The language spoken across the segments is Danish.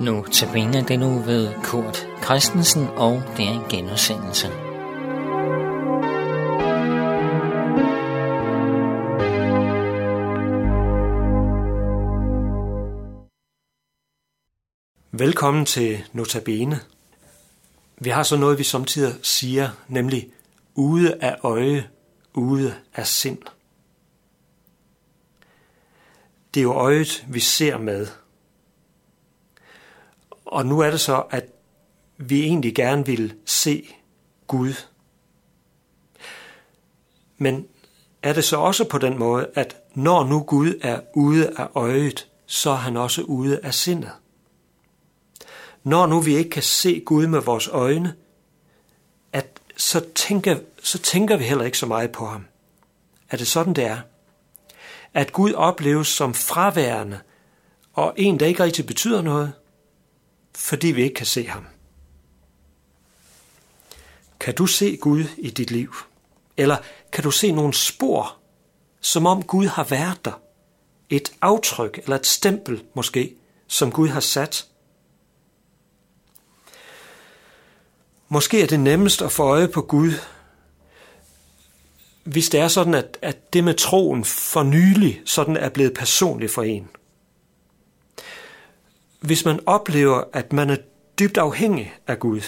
Nu tabiner den nu ved Kurt Christensen, og det er en genudsendelse. Velkommen til Notabene. Vi har så noget, vi samtidig siger, nemlig ude af øje, ude af sind. Det er jo øjet, vi ser med. Og nu er det så, at vi egentlig gerne vil se Gud. Men er det så også på den måde, at når nu Gud er ude af øjet, så er han også ude af sindet? Når nu vi ikke kan se Gud med vores øjne, at så tænker, så tænker vi heller ikke så meget på ham. Er det sådan, det er? At Gud opleves som fraværende, og en, der ikke rigtig betyder noget, fordi vi ikke kan se ham. Kan du se Gud i dit liv? Eller kan du se nogle spor, som om Gud har været der? Et aftryk eller et stempel måske, som Gud har sat? Måske er det nemmest at få øje på Gud, hvis det er sådan, at, at det med troen for nylig sådan er blevet personligt for en. Hvis man oplever, at man er dybt afhængig af Gud.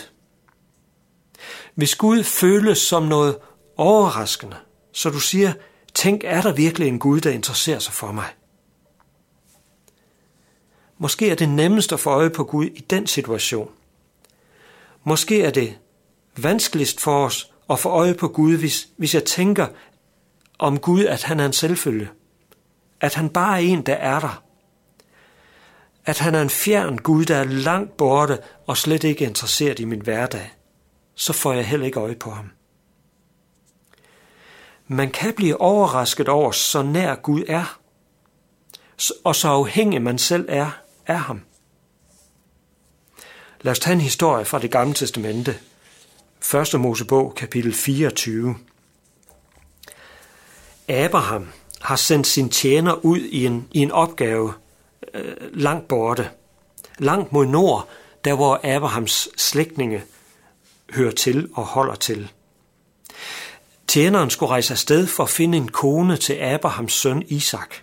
Hvis Gud føles som noget overraskende, så du siger, tænk, er der virkelig en Gud, der interesserer sig for mig? Måske er det nemmest at få øje på Gud i den situation. Måske er det vanskeligst for os at få øje på Gud, hvis, hvis jeg tænker om Gud, at han er en selvfølge. At han bare er en, der er der. At han er en fjern Gud, der er langt borte og slet ikke interesseret i min hverdag. Så får jeg heller ikke øje på ham. Man kan blive overrasket over, så nær Gud er, og så afhængig man selv er af ham. Lad os tage en historie fra det gamle testamente. 1. Mosebog, kapitel 24. Abraham har sendt sin tjener ud i en, i en opgave øh, langt borte. Langt mod nord, der hvor Abrahams slægtninge hører til og holder til. Tjeneren skulle rejse afsted for at finde en kone til Abrahams søn Isak.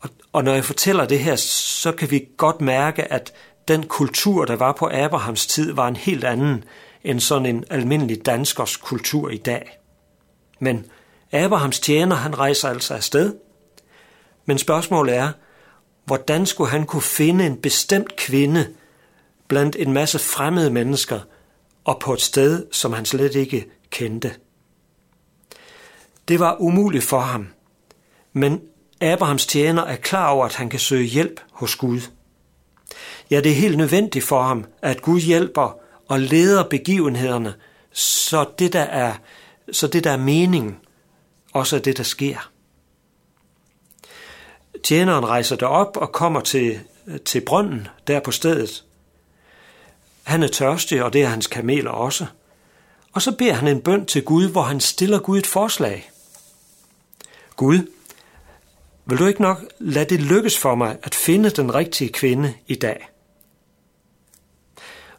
Og, og når jeg fortæller det her, så kan vi godt mærke, at den kultur, der var på Abrahams tid, var en helt anden end sådan en almindelig danskers kultur i dag. Men Abrahams tjener, han rejser altså afsted. Men spørgsmålet er, hvordan skulle han kunne finde en bestemt kvinde blandt en masse fremmede mennesker og på et sted, som han slet ikke kendte? Det var umuligt for ham, men Abrahams tjener er klar over, at han kan søge hjælp hos Gud. Ja, det er helt nødvendigt for ham, at Gud hjælper og leder begivenhederne, så det, der er, så det, der er meningen, også er det, der sker. Tjeneren rejser derop og kommer til, til brønden der på stedet. Han er tørstig, og det er hans kameler også. Og så beder han en bøn til Gud, hvor han stiller Gud et forslag. Gud, vil du ikke nok lade det lykkes for mig at finde den rigtige kvinde i dag?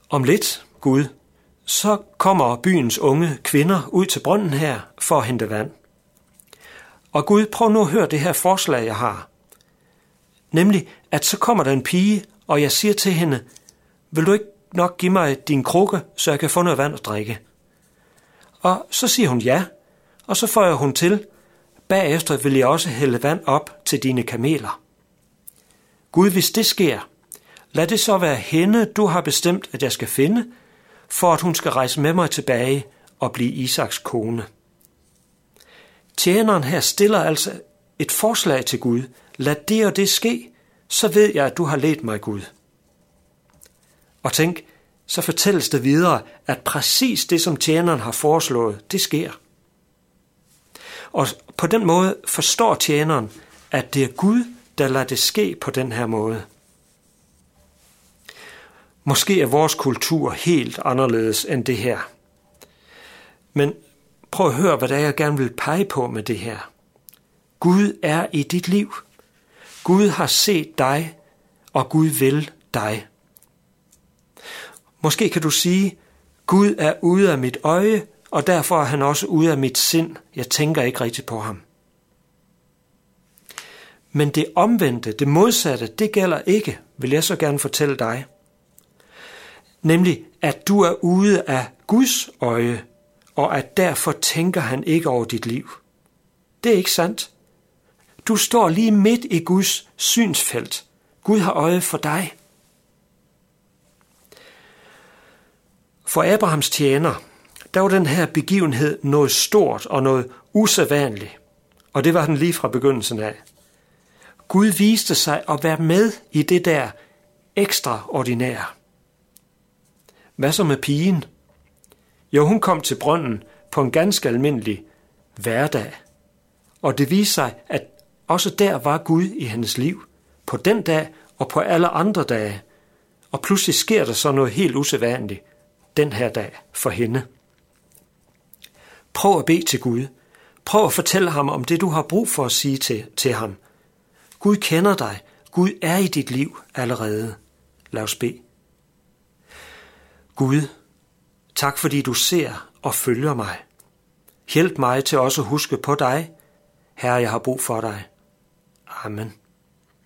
Om lidt, Gud, så kommer byens unge kvinder ud til brønden her for at hente vand. Og Gud, prøv nu at høre det her forslag, jeg har. Nemlig, at så kommer der en pige, og jeg siger til hende, vil du ikke nok give mig din krukke, så jeg kan få noget vand at drikke? Og så siger hun ja, og så får jeg hun til, bagefter vil jeg også hælde vand op til dine kameler. Gud, hvis det sker, lad det så være hende, du har bestemt, at jeg skal finde, for at hun skal rejse med mig tilbage og blive Isaks kone. Tjeneren her stiller altså et forslag til Gud. Lad det og det ske, så ved jeg, at du har ledt mig, Gud. Og tænk, så fortælles det videre, at præcis det, som tjeneren har foreslået, det sker. Og på den måde forstår tjeneren, at det er Gud, der lader det ske på den her måde. Måske er vores kultur helt anderledes end det her. Men prøv at høre, hvad det er, jeg gerne vil pege på med det her. Gud er i dit liv. Gud har set dig og Gud vil dig. Måske kan du sige, Gud er ude af mit øje, og derfor er han også ude af mit sind. Jeg tænker ikke rigtig på ham. Men det omvendte, det modsatte, det gælder ikke, vil jeg så gerne fortælle dig. Nemlig, at du er ude af Guds øje, og at derfor tænker han ikke over dit liv. Det er ikke sandt. Du står lige midt i Guds synsfelt. Gud har øje for dig. For Abrahams tjener, der var den her begivenhed noget stort og noget usædvanligt. Og det var den lige fra begyndelsen af. Gud viste sig at være med i det der ekstraordinære. Hvad så med pigen? Jo, hun kom til brønden på en ganske almindelig hverdag. Og det viste sig, at også der var Gud i hendes liv. På den dag og på alle andre dage. Og pludselig sker der så noget helt usædvanligt den her dag for hende. Prøv at bede til Gud. Prøv at fortælle ham om det, du har brug for at sige til, til ham. Gud kender dig. Gud er i dit liv allerede. Lad os bede. Gud, tak fordi du ser og følger mig. Hjælp mig til også at huske på dig. Herre, jeg har brug for dig. Amen.